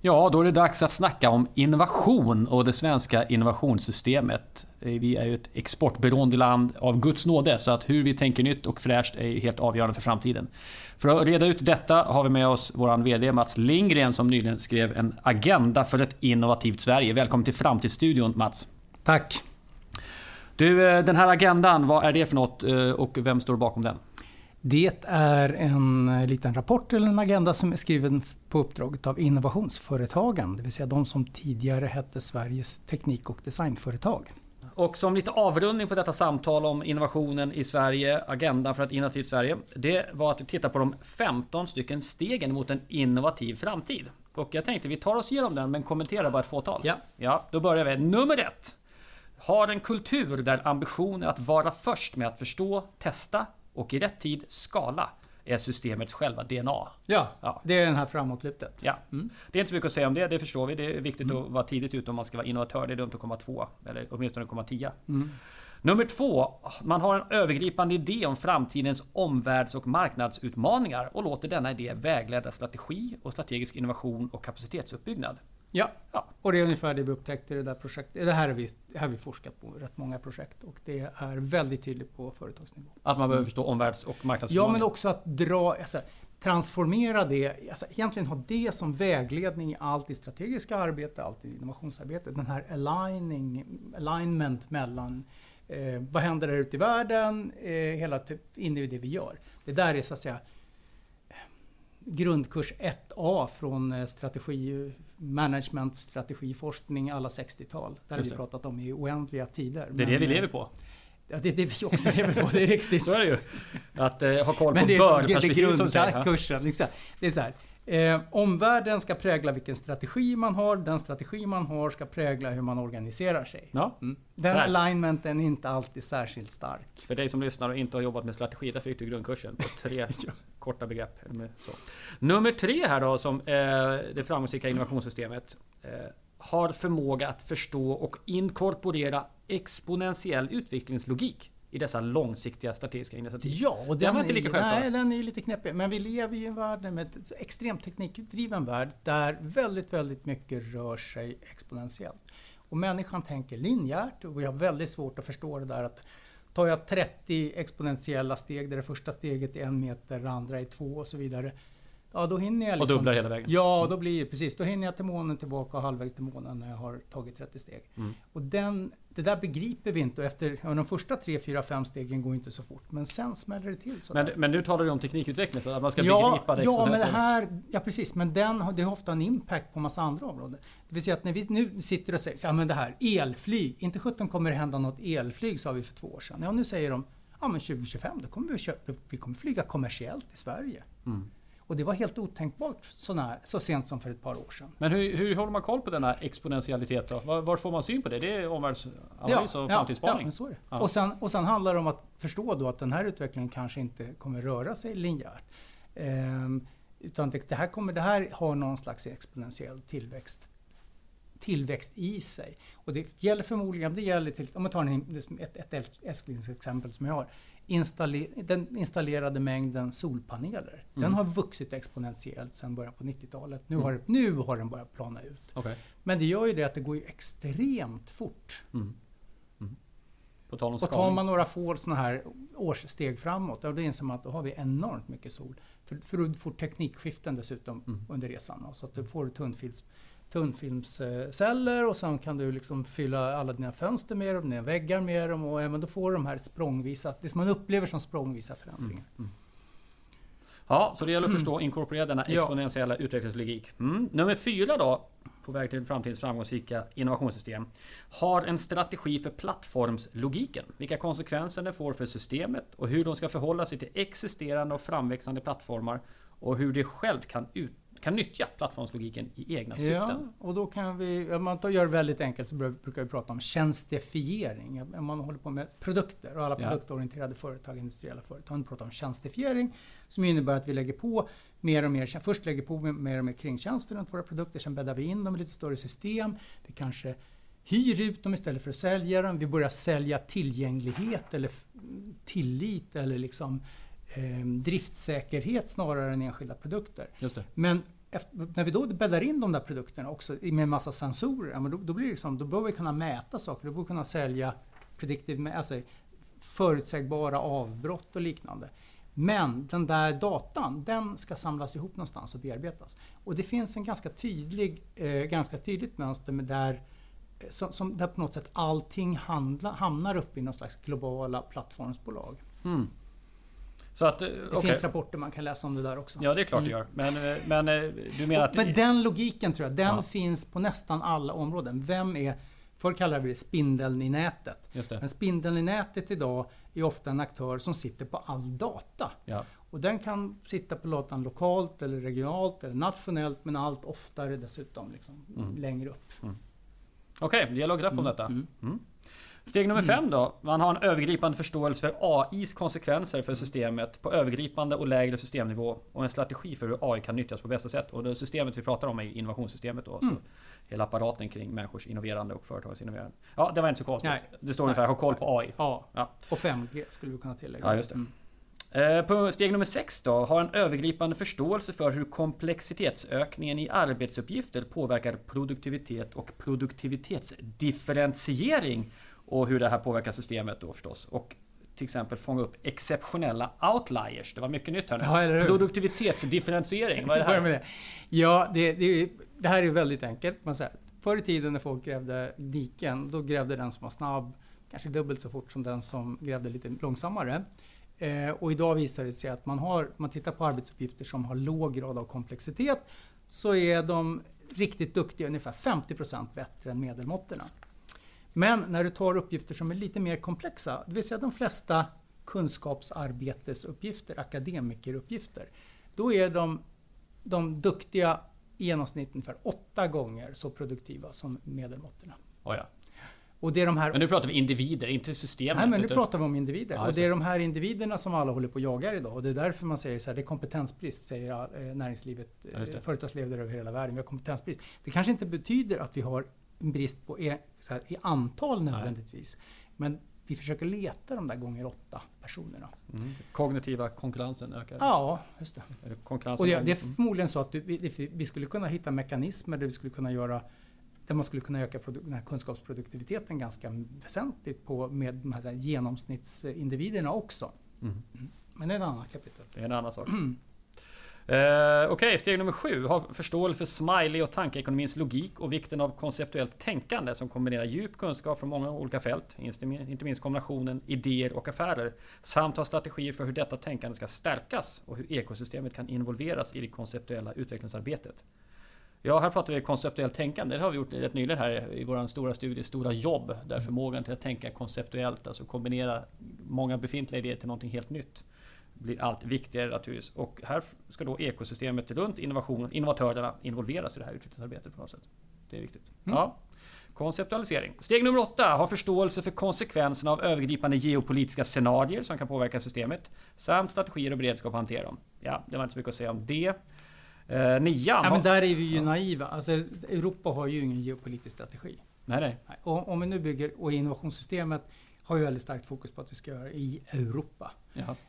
Ja, då är det dags att snacka om innovation och det svenska innovationssystemet. Vi är ju ett exportberoende land av Guds nåde, så att hur vi tänker nytt och fräscht är helt avgörande för framtiden. För att reda ut detta har vi med oss vår VD Mats Lindgren som nyligen skrev en agenda för ett innovativt Sverige. Välkommen till Framtidsstudion Mats. Tack. Du, eh, den här agendan, vad är det för något eh, och vem står bakom den? Det är en eh, liten rapport eller en agenda som är skriven på uppdraget av innovationsföretagen. Det vill säga de som tidigare hette Sveriges teknik och designföretag. Och som lite avrundning på detta samtal om innovationen i Sverige, agendan för ett innovativt Sverige. Det var att titta på de 15 stycken stegen mot en innovativ framtid. Och jag tänkte vi tar oss igenom den men kommenterar bara ett fåtal. Ja. ja då börjar vi. Nummer ett. Har en kultur där ambitionen är att vara först med att förstå, testa och i rätt tid skala är systemets själva DNA. Ja, ja. det är den här framåtlutet. Ja. Mm. Det är inte så mycket att säga om det, det förstår vi. Det är viktigt mm. att vara tidigt ute om man ska vara innovatör. Det är dumt att komma två, eller åtminstone komma tia. Mm. Nummer två, man har en övergripande idé om framtidens omvärlds och marknadsutmaningar och låter denna idé vägleda strategi och strategisk innovation och kapacitetsuppbyggnad. Ja. ja, och det är ungefär det vi upptäckte i det där projektet. Det här har vi, har vi forskat på rätt många projekt och det är väldigt tydligt på företagsnivå. Att man behöver förstå omvärlds och marknadsföring? Ja, men också att dra, alltså, transformera det, alltså, egentligen ha det som vägledning i allt i strategiska arbete, allt i innovationsarbete. Den här aligning, alignment mellan eh, vad händer där ute i världen, eh, hela typ, in i det vi gör. Det där är så att säga grundkurs 1A från eh, strategi, management, strategiforskning alla 60-tal. Det har vi pratat om i oändliga tider. Det är det vi lever på. Ja, det är det vi också lever på, det är riktigt. så är det ju. Att eh, ha koll på bör-perspektivet som säger. Grundkursen, liksom. Det är så här. Eh, omvärlden ska prägla vilken strategi man har. Den strategi man har ska prägla hur man organiserar sig. Ja. Mm. Den Där. alignmenten är inte alltid särskilt stark. För dig som lyssnar och inte har jobbat med strategi, där fick du grundkursen på tre. korta begrepp. Så. Nummer tre här då, som eh, det framgångsrika innovationssystemet. Eh, har förmåga att förstå och inkorporera exponentiell utvecklingslogik i dessa långsiktiga strategiska initiativ. Ja, och den, den var inte lika självklar. Nej, den är lite knepig. Men vi lever i en värld med extremt teknikdriven värld där väldigt, väldigt mycket rör sig exponentiellt. Och människan tänker linjärt och vi har väldigt svårt att förstå det där att tar jag 30 exponentiella steg där det första steget är en meter, det andra är två och så vidare. Ja, då hinner jag liksom, Och dubblar hela vägen? Ja, då blir precis. Då hinner jag till månen tillbaka och halvvägs till månen när jag har tagit 30 steg. Mm. Och den, det där begriper vi inte. Och efter de första 3, 4, 5 stegen går inte så fort. Men sen smäller det till. Men, men nu talar du om teknikutveckling, så att man ska ja, begripa det Ja, men det här... Ja, precis. Men den, det har ofta en impact på massa andra områden. Det vill säga att när vi nu sitter och säger, ja men det här, elflyg. Inte 17 kommer det hända något elflyg, sa vi för två år sedan. Ja, nu säger de, ja men 2025, då kommer vi, köpa, vi kommer flyga kommersiellt i Sverige. Mm. Och det var helt otänkbart såna, så sent som för ett par år sedan. Men hur, hur håller man koll på denna exponentialitet då? Var, var får man syn på det? Det är omvärldsanalys ja, och framtidsspaning? Ja, så är det. Ja. Och, sen, och sen handlar det om att förstå då att den här utvecklingen kanske inte kommer röra sig linjärt. Ehm, utan det, det, här kommer, det här har någon slags exponentiell tillväxt tillväxt i sig. Och det gäller förmodligen, det gäller till, om man tar en, ett, ett älsklingsexempel som jag har den installerade mängden solpaneler. Mm. Den har vuxit exponentiellt sedan början på 90-talet. Nu, mm. har, nu har den börjat plana ut. Okay. Men det gör ju det att det går ju extremt fort. Mm. mm. Och tar man några få sådana här årssteg framåt, då inser man att då har vi enormt mycket sol. För, för du får teknikskiften dessutom mm. under resan. Så att du får tunnfilms tunnfilmsceller och sen kan du liksom fylla alla dina fönster med dem, dina väggar med dem och även då får du de här språngvisa, det som man upplever som språngvisa förändringar. Mm. Mm. Ja, så det gäller att förstå och inkorporera denna exponentiella ja. utvecklingslogik. Mm. Nummer fyra då, på väg till framtidens framgångsrika innovationssystem, har en strategi för plattformslogiken. Vilka konsekvenser det får för systemet och hur de ska förhålla sig till existerande och framväxande plattformar och hur det självt kan ut kan nyttja plattformslogiken i egna ja, syften. och då kan vi, om man gör det väldigt enkelt så brukar vi prata om tjänstifiering. Om man håller på med produkter och alla produktorienterade företag, industriella företag, pratar om tjänstifiering som innebär att vi lägger på mer och mer, först lägger på mer och mer kringtjänster runt våra produkter, sen bäddar vi in dem i lite större system. Vi kanske hyr ut dem istället för att sälja dem. Vi börjar sälja tillgänglighet eller tillit eller liksom eh, driftsäkerhet snarare än enskilda produkter. Men efter, när vi då bäddar in de där produkterna också med en massa sensorer, då, då, blir det liksom, då bör vi kunna mäta saker, då bör vi kunna sälja predictive, alltså förutsägbara avbrott och liknande. Men den där datan, den ska samlas ihop någonstans och bearbetas. Och det finns en ganska, tydlig, eh, ganska tydligt mönster med där, eh, som, som, där på något sätt allting handla, hamnar uppe i någon slags globala plattformsbolag. Mm. Så att, det okay. finns rapporter man kan läsa om det där också. Ja, det är klart det gör. Men, eh, men eh, du menar att... Men den logiken tror jag, den ja. finns på nästan alla områden. Vem är... Förr kallade vi det spindeln i nätet. Men spindeln i nätet idag är ofta en aktör som sitter på all data. Ja. Och den kan sitta på datan lokalt, eller regionalt eller nationellt men allt oftare dessutom liksom, mm. längre upp. Mm. Okej, okay, det gäller att greppa om mm. detta. Mm. Mm. Steg nummer fem då. Man har en övergripande förståelse för AIs konsekvenser för systemet på övergripande och lägre systemnivå och en strategi för hur AI kan nyttjas på bästa sätt. Och det systemet vi pratar om är innovationssystemet då. Mm. Så hela apparaten kring människors innoverande och företags innoverande. Ja, det var inte så konstigt. Nej. Det står ungefär, ha koll på AI. Ja. ja. Och 5G skulle vi kunna tillägga. Ja, just det. Mm. Eh, på steg nummer 6 då, har en övergripande förståelse för hur komplexitetsökningen i arbetsuppgifter påverkar produktivitet och produktivitetsdifferentiering och hur det här påverkar systemet då förstås. Och till exempel fånga upp exceptionella outliers. Det var mycket nytt här nu. Ja, Produktivitetsdifferentiering, vad är det här? Det. Ja, det, det, det, här är väldigt enkelt. Man säger, förr i tiden när folk grävde diken, då grävde den som var snabb kanske dubbelt så fort som den som grävde lite långsammare. Eh, och idag visar det sig att man har, man tittar på arbetsuppgifter som har låg grad av komplexitet, så är de riktigt duktiga ungefär 50% bättre än medelmåttorna. Men när du tar uppgifter som är lite mer komplexa, det vill säga de flesta kunskapsarbetesuppgifter, akademikeruppgifter, då är de, de duktiga i genomsnitt ungefär åtta gånger så produktiva som medelmåttorna. Oh ja. Och det är de här... Men nu pratar vi individer, inte systemet. Nej, men nu pratar vi om individer. Ja, och det är de här individerna som alla håller på och jagar idag. Och det är därför man säger så här, det är kompetensbrist, säger eh, näringslivet, ja, eh, företagsledare över hela världen. Vi har kompetensbrist. Det kanske inte betyder att vi har brist på e, här, i antal nödvändigtvis. Nej. Men vi försöker leta de där gånger åtta personerna. Mm. Kognitiva konkurrensen ökar? Ja, just det. Konkurrensen och det, det är förmodligen så att vi, vi skulle kunna hitta mekanismer där vi skulle kunna göra där man skulle kunna öka den här kunskapsproduktiviteten ganska väsentligt på, med de här genomsnittsindividerna också. Mm. Men det är en annan kapitel. Det är en annan sak. Mm. Eh, Okej, okay, steg nummer sju. Ha förståelse för smiley och tankeekonomins logik och vikten av konceptuellt tänkande som kombinerar djup kunskap från många olika fält, inte minst kombinationen idéer och affärer, samt ha strategier för hur detta tänkande ska stärkas och hur ekosystemet kan involveras i det konceptuella utvecklingsarbetet. Ja, här pratar vi konceptuellt tänkande. Det har vi gjort rätt nyligen här i vår stora studie Stora jobb. Där förmågan till att tänka konceptuellt, alltså kombinera många befintliga idéer till någonting helt nytt blir allt viktigare naturligtvis. Och här ska då ekosystemet runt innovation, innovatörerna involveras i det här utvecklingsarbetet på något sätt. Det är viktigt. Mm. Ja. Konceptualisering. Steg nummer åtta. Ha förståelse för konsekvenserna av övergripande geopolitiska scenarier som kan påverka systemet. Samt strategier och beredskap att hantera dem. Ja, det var inte så mycket att säga om det. Eh, nian. Ja, men där är vi ju naiva. Alltså, Europa har ju ingen geopolitisk strategi. Nej, nej. Och om vi nu bygger, och innovationssystemet har ju väldigt starkt fokus på att vi ska göra i Europa.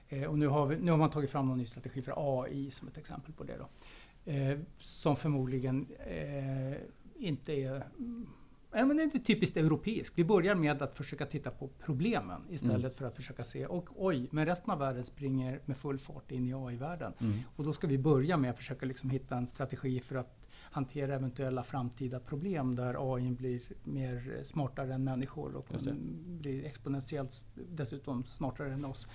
Eh, och nu har, vi, nu har man tagit fram någon ny strategi för AI som ett exempel på det. Då. Eh, som förmodligen eh, inte är Ja, men det är inte typiskt europeiskt. Vi börjar med att försöka titta på problemen istället mm. för att försöka se och oj, men resten av världen springer med full fart in i AI-världen. Mm. Och då ska vi börja med att försöka liksom hitta en strategi för att hantera eventuella framtida problem där AI blir mer smartare än människor och blir exponentiellt dessutom smartare än oss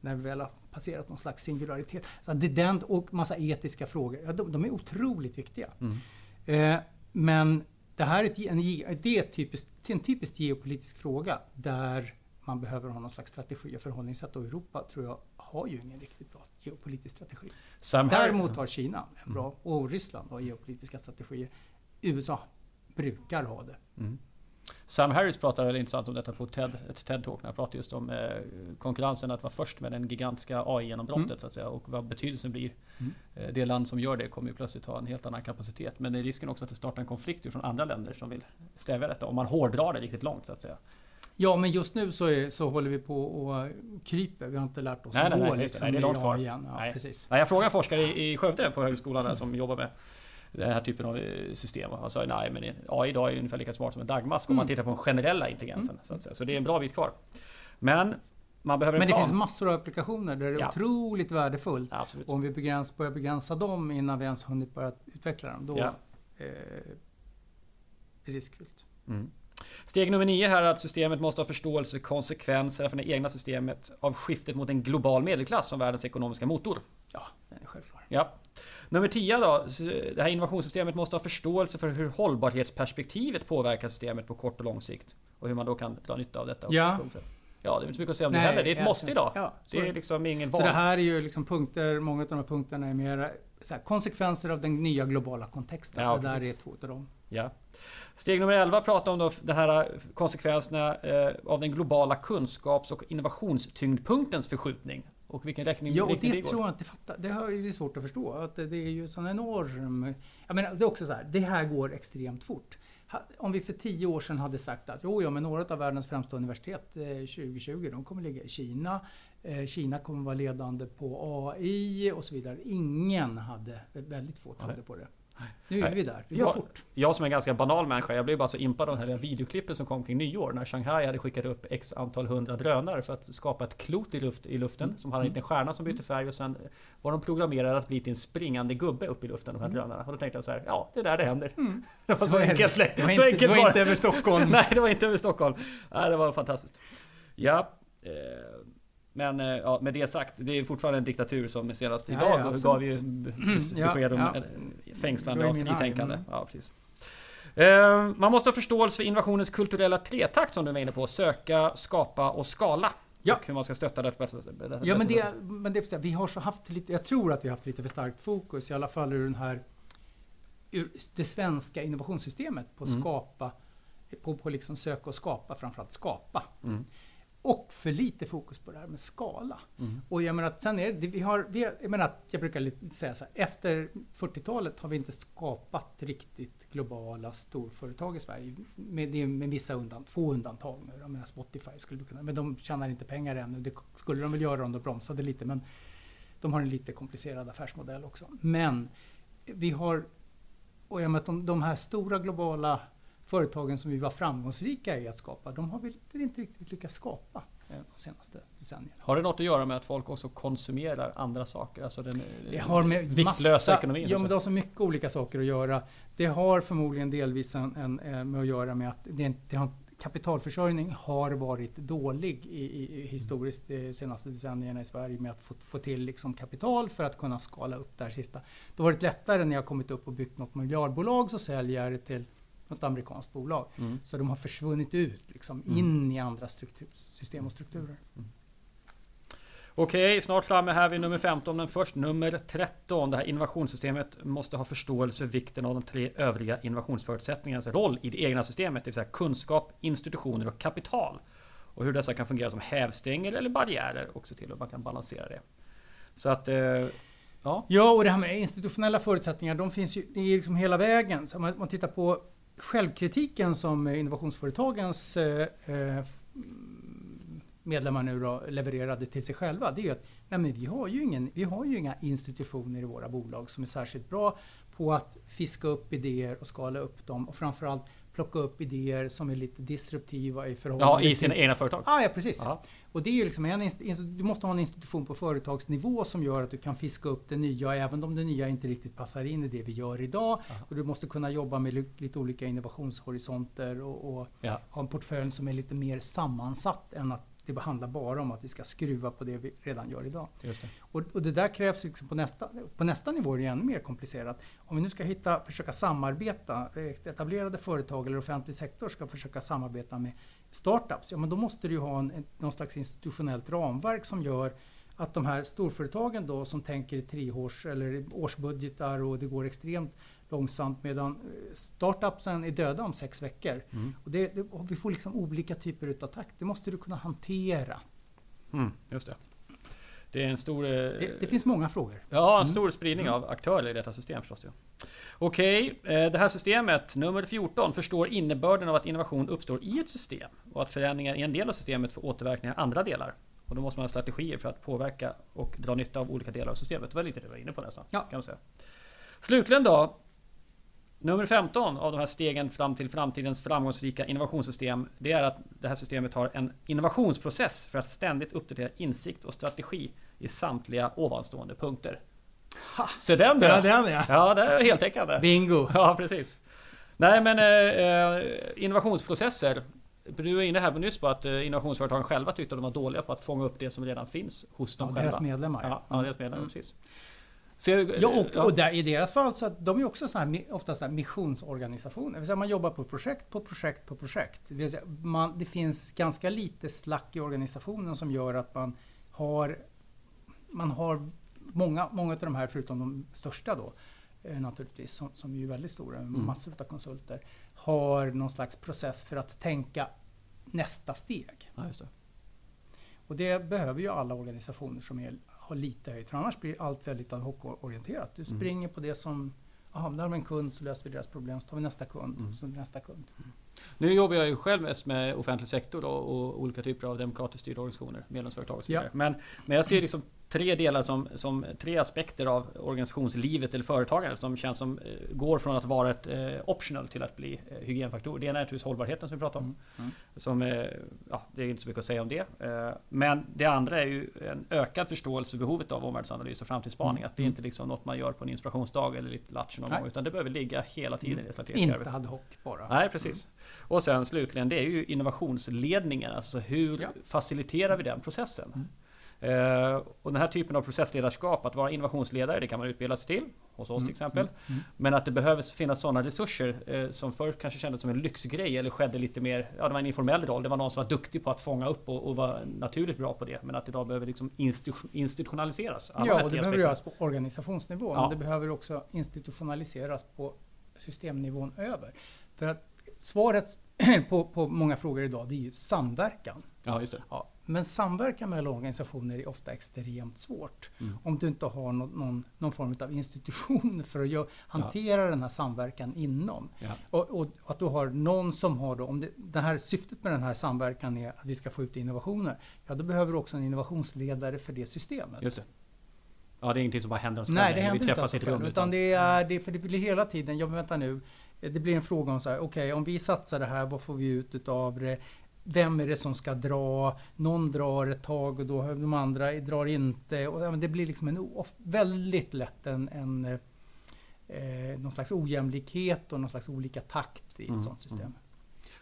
när vi väl har passerat någon slags singularitet. Så det är den och massa etiska frågor. Ja, de, de är otroligt viktiga. Mm. Eh, men det här är, en, det är typiskt, en typisk geopolitisk fråga där man behöver ha någon slags strategi och förhållningssätt. Och Europa tror jag har ju ingen riktigt bra geopolitisk strategi. Däremot har Kina en bra, mm. och Ryssland har geopolitiska strategier. USA brukar ha det. Mm. Sam Harris väldigt intressant om detta på TED, ett TED-talk. När han pratar just om eh, konkurrensen att vara först med den gigantiska AI-genombrottet mm. så att säga. Och vad betydelsen blir. Mm. Eh, det land som gör det kommer ju plötsligt ha en helt annan kapacitet. Men det är risken också att det startar en konflikt från andra länder som vill stävja detta. Om man hårdrar det riktigt långt så att säga. Ja, men just nu så, är, så håller vi på och kryper. Vi har inte lärt oss Nej, att nej, gå nej, liksom, Nej, det är långt kvar. AI igen. Ja, Nej. precis. Nej, jag frågade forskare i i Skövde på högskolan där som jobbar med den här typen av eh, system. Han sa nej men AI idag är ungefär lika smart som en dagmask om man Mm. tittar på den generella intelligensen. Så, att säga. så det är en bra bit kvar. Men man behöver en Men det plan. finns massor av applikationer där det är Ja. otroligt värdefullt. Absolut. Och om vi begräns, börjar begränsa dem innan vi ens hunnit börja utveckla dem, då Ja. eh, är det riskfyllt. Mm. Steg nummer nio här är att systemet måste ha förståelse för konsekvenser för det egna systemet av skiftet mot en global medelklass som världens ekonomiska motor. Ja, den är självklar. Ja. Nummer 10 då. så Det här innovationssystemet måste ha förståelse för hur hållbarhetsperspektivet påverkar systemet på kort och lång sikt. Och hur man då kan dra nytta av detta. Ja. Ja, det är inte så mycket att säga om det Nej, heller. Det är ett ja, måste idag. Ja, så det är det. liksom ingen Så val. det här är ju liksom punkter, många av de här punkterna är mer så här, konsekvenser av den nya globala kontexten. Ja, det där precis. är två av dem. Ja. Steg nummer 11 pratar om då de här konsekvenserna eh, av den globala kunskaps och innovationstyngdpunktens förskjutning. Och vilken räkning Ja, och det går. tror jag inte fattar. Det ju svårt att förstå. Att det det är ju sån enorm... Jag menar, det är också så här, det här går extremt fort. Om vi för tio år sedan hade sagt att jo, ja, men några av världens främsta universitet eh, 2020, de kommer ligga i Kina. Eh, Kina kommer vara ledande på AI och så vidare. Ingen hade, väldigt få trodde på det. Nu är vi där. Det går Ja. fort. Jag som är en ganska banal människa, jag blev bara så impad av den här videoklippen som kom kring nyår när Shanghai hade skickat upp x antal hundra drönare för att skapa ett klot i, luft, i luften som hade en liten stjärna som bytte färg och sen var de programmerade att bli till en springande gubbe upp i luften, de här drönarna. Och då tänkte jag så här, ja det är där det händer. Det var så, Så enkelt. Det var så inte, enkelt det var var inte över Stockholm. Nej, det var inte över Stockholm. Nej, det var fantastiskt. Ja. Eh, men eh, ja, med det sagt, det är fortfarande en diktatur som senast idag ja, gav ju Ja, besked om ja. eh, fängslande av fritänkande. Ja, precis. Eh, Man måste ha förståelse för innovationens kulturella tretakt som du var inne på. Söka, skapa och skala. Ja. Och hur man ska stötta det bästa sätt. Ja, men det, men det, vi har så haft lite, jag tror att vi har haft lite för starkt fokus, i alla fall ur den här, ur det svenska innovationssystemet på Mm. skapa, på, på liksom söka och skapa, framförallt skapa. Mm. Och för lite fokus på det här med skala. Mm. Och jag menar att sen är det, vi har, vi, har- jag menar att jag brukar säga så här, efter 40-talet har vi inte skapat riktigt globala storföretag i Sverige. Med, med vissa undan, få undantag nu. Jag menar Spotify skulle vi kunna, men de tjänar inte pengar ännu. Det skulle de väl göra om de bromsade lite, men de har en lite komplicerad affärsmodell också. Men vi har, och jag menar att de, de här stora globala företagen som vi var framgångsrika i att skapa, de har vi inte, riktigt lyckats skapa eh, de senaste decennierna. Har det något att göra med att folk också konsumerar andra saker? Alltså den Det har med viktlösa massa, ekonomin? Ja, men så. det har så mycket olika saker att göra. Det har förmodligen delvis en, en, eh, med att göra med att det, det har, kapitalförsörjning har varit dålig i, i, i historiskt de senaste decennierna i Sverige med att få, få till liksom kapital för att kunna skala upp det här sista. Det har varit lättare när jag kommit upp och byggt något miljardbolag så säljer jag det till något amerikanskt bolag. Mm. Så de har försvunnit ut liksom, in i andra struktur, system och strukturer. Okej, snart framme här vid nummer 15, men först nummer 13. Det här innovationssystemet måste ha förståelse för vikten av de tre övriga innovationsförutsättningarnas roll i det egna systemet, det vill säga kunskap, institutioner och kapital. Och hur dessa kan fungera som hävstänger eller barriärer också till hur man kan balansera det. Så att, eh, ja. Ja, och det här med institutionella förutsättningar, de finns ju det är liksom hela vägen. Så om man tittar på självkritiken som innovationsföretagens eh, eh medlemmar nu då levererade till sig själva. Det är ju att nej men vi, har ju ingen, vi har ju inga institutioner i våra bolag som är särskilt bra på att fiska upp idéer och skala upp dem och framförallt plocka upp idéer som är lite disruptiva i förhållande ja, i sina till egna företag. Ah, ja, precis. Ja. Och det är liksom en, inst- du måste ha en institution på företagsnivå som gör att du kan fiska upp det nya, även om det nya inte riktigt passar in i det vi gör idag. Och du måste kunna jobba med li- lite olika innovationshorisonter och, och Ja. ha en portfölj som är lite mer sammansatt än att det handlar bara om att vi ska skruva på det vi redan gör idag. Det. Och, och det där krävs liksom på nästa, på nästa nivå är det ännu mer komplicerat. Om vi nu ska hitta, försöka samarbeta, eh, etablerade företag eller offentlig sektor ska försöka samarbeta med startups, ja men då måste du ha en, en, någon slags institutionellt ramverk som gör att de här storföretagen då som tänker i treårs eller årsbudgetar och det går extremt långsamt medan eh, startupsen är döda om sex veckor. Mm. Och det, det, och vi får liksom olika typer utav takt. Det måste du kunna hantera. Mm, just det. Det är en stor... eh, Det, det finns många frågor. Ja, en Mm. stor spridning av aktörer i detta system förstås. ju. Okej, eh, det här systemet, nummer 14, förstår innebörden av att innovation uppstår i ett system och att förändringar i en del av systemet får återverkningar i andra delar. Och då måste man ha strategier för att påverka och dra nytta av olika delar av systemet. Det var lite det du var inne på nästan. Ja. Kan man säga. Slutligen då, nummer 15 av de här stegen fram till framtidens framgångsrika innovationssystem. Det är att det här systemet har en innovationsprocess för att ständigt uppdatera insikt och strategi i samtliga ovanstående punkter. Så den Ja, då! det är ja. Ja, det är heltäckande. Bingo! Ja, precis. Nej, men eh, innovationsprocesser. Du var inne här på nyss på att eh, innovationsföretagen själva tyckte att de var dåliga på att fånga upp det som redan finns hos dem Ja, själva. deras medlemmar. Ja, ja, deras medlemmar, Mm. precis. Eh, Ja, och, och där, i deras fall så att de är också såna här, ofta såna här missionsorganisationer. Det säga man jobbar på projekt på projekt på projekt. Det, säga man, det finns ganska lite slack i organisationen som gör att man har, man har många, många av de här, förutom de största då, eh, naturligtvis, som, som är ju väldigt stora, massor av konsulter, har någon slags process för att tänka nästa steg. Ja, det. Och det behöver ju alla organisationer som är, har lite höjd. För annars blir allt väldigt ad hoc-orienterat. Du Mm. springer på det som, jaha, där har vi en kund så löser vi deras problem. Så tar vi nästa kund, Mm. så nästa kund. Nu jobbar jag ju själv mest med offentlig sektor då, och olika typer av demokratiskt styrda organisationer, medlemsföretag och så Ja. vidare. Men, men jag ser liksom tre delar som, som tre aspekter av organisationslivet eller företagandet som känns som eh, går från att vara ett eh, optional till att bli eh, hygienfaktor. Det ena är naturligtvis hållbarheten som vi pratade om. Mm. Som, eh, ja, det är inte så mycket att säga om det. Eh, Men det andra är ju en ökad förståelse för behovet av omvärldsanalys och framtidsspaning. Mm. Att det är inte liksom något man gör på en inspirationsdag eller lite latch någon Nej. gång. Utan det behöver ligga hela tiden i det strategiska Inte ad hoc bara. Nej, precis. Och sen slutligen, det är ju innovationsledningen. Alltså hur Ja. faciliterar vi den processen? Eh, och den här typen av processledarskap, att vara innovationsledare, det kan man utbilda sig till. Hos oss till exempel. mm. Men att det behöver finnas sådana resurser eh, som förr kanske kändes som en lyxgrej eller skedde lite mer, ja det var en informell roll. Det var någon som var duktig på att fånga upp och, och var naturligt bra på det. Men att idag behöver liksom institu- institutionaliseras. Alla Ja, och det behöver göras på organisationsnivå. Ja. Men det behöver också institutionaliseras på systemnivån över. För att svaret på, på många frågor idag, det är ju samverkan. Ja, just det. Ja, men samverkan mellan organisationer är ofta extremt svårt. Mm. Om du inte har någon, någon, någon form av institution för att hantera den här samverkan inom. Ja. Och, och att du har någon som har då, om det, det här syftet med den här samverkan är att vi ska få ut innovationer. Ja, då behöver du också en innovationsledare för det systemet. Just det. Ja, det är ingenting som bara händer oss Nej, det händer inte av sig själv. Utan det är, det, för det blir hela tiden, ja men vänta nu. Det blir en fråga om så här, okej om vi satsar det här, vad får vi ut utav det? Vem är det som ska dra? Någon drar ett tag och då de andra drar inte. Och, det blir liksom en väldigt lätt en, en eh, någon slags ojämlikhet och någon slags olika takt i ett Mm, sådant system. mm.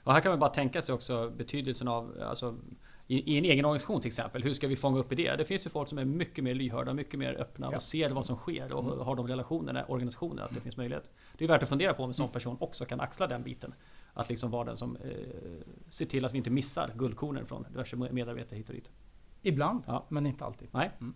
Och här kan man bara tänka sig också betydelsen av alltså, i, i en egen organisation till exempel. Hur ska vi fånga upp idéer? Det finns ju folk som är mycket mer lyhörda, mycket mer öppna Ja. och ser vad som sker och Mm. har de relationerna i organisationen att det finns möjlighet. Det är värt att fundera på om en sån person också kan axla den biten. Att liksom vara den som eh, ser till att vi inte missar guldkornen från diverse medarbetare hit och dit. Ibland, Ja. men inte alltid. Nej. Mm.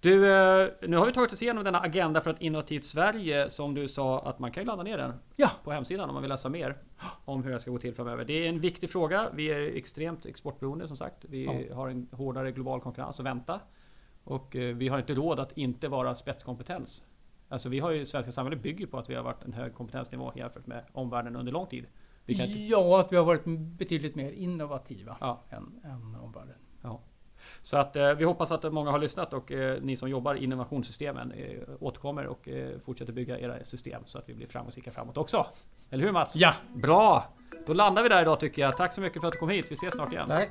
Du, eh, nu har vi tagit oss igenom denna agenda för ett innovativt Sverige som du sa att man kan ju ladda ner den Ja. på hemsidan om man vill läsa mer om hur det ska gå till framöver. Det är en viktig fråga. Vi är extremt exportberoende som sagt. Vi Ja. har en hårdare global konkurrens att vänta. Och eh, vi har inte råd att inte vara spetskompetens. Alltså vi har ju, svenska samhället bygger på att vi har varit en hög kompetensnivå jämfört med omvärlden under lång tid. Inte, Ja, att vi har varit betydligt mer innovativa Ja. än, än omvärlden. ja. Så att eh, vi hoppas att många har lyssnat och eh, ni som jobbar i innovationssystemen eh, återkommer och eh, fortsätter bygga era system så att vi blir framgångsrika framåt också. Eller hur Mats? Ja, Bra! Då landar vi där idag tycker jag. Tack så mycket för att du kom hit. Vi ses snart igen. tack.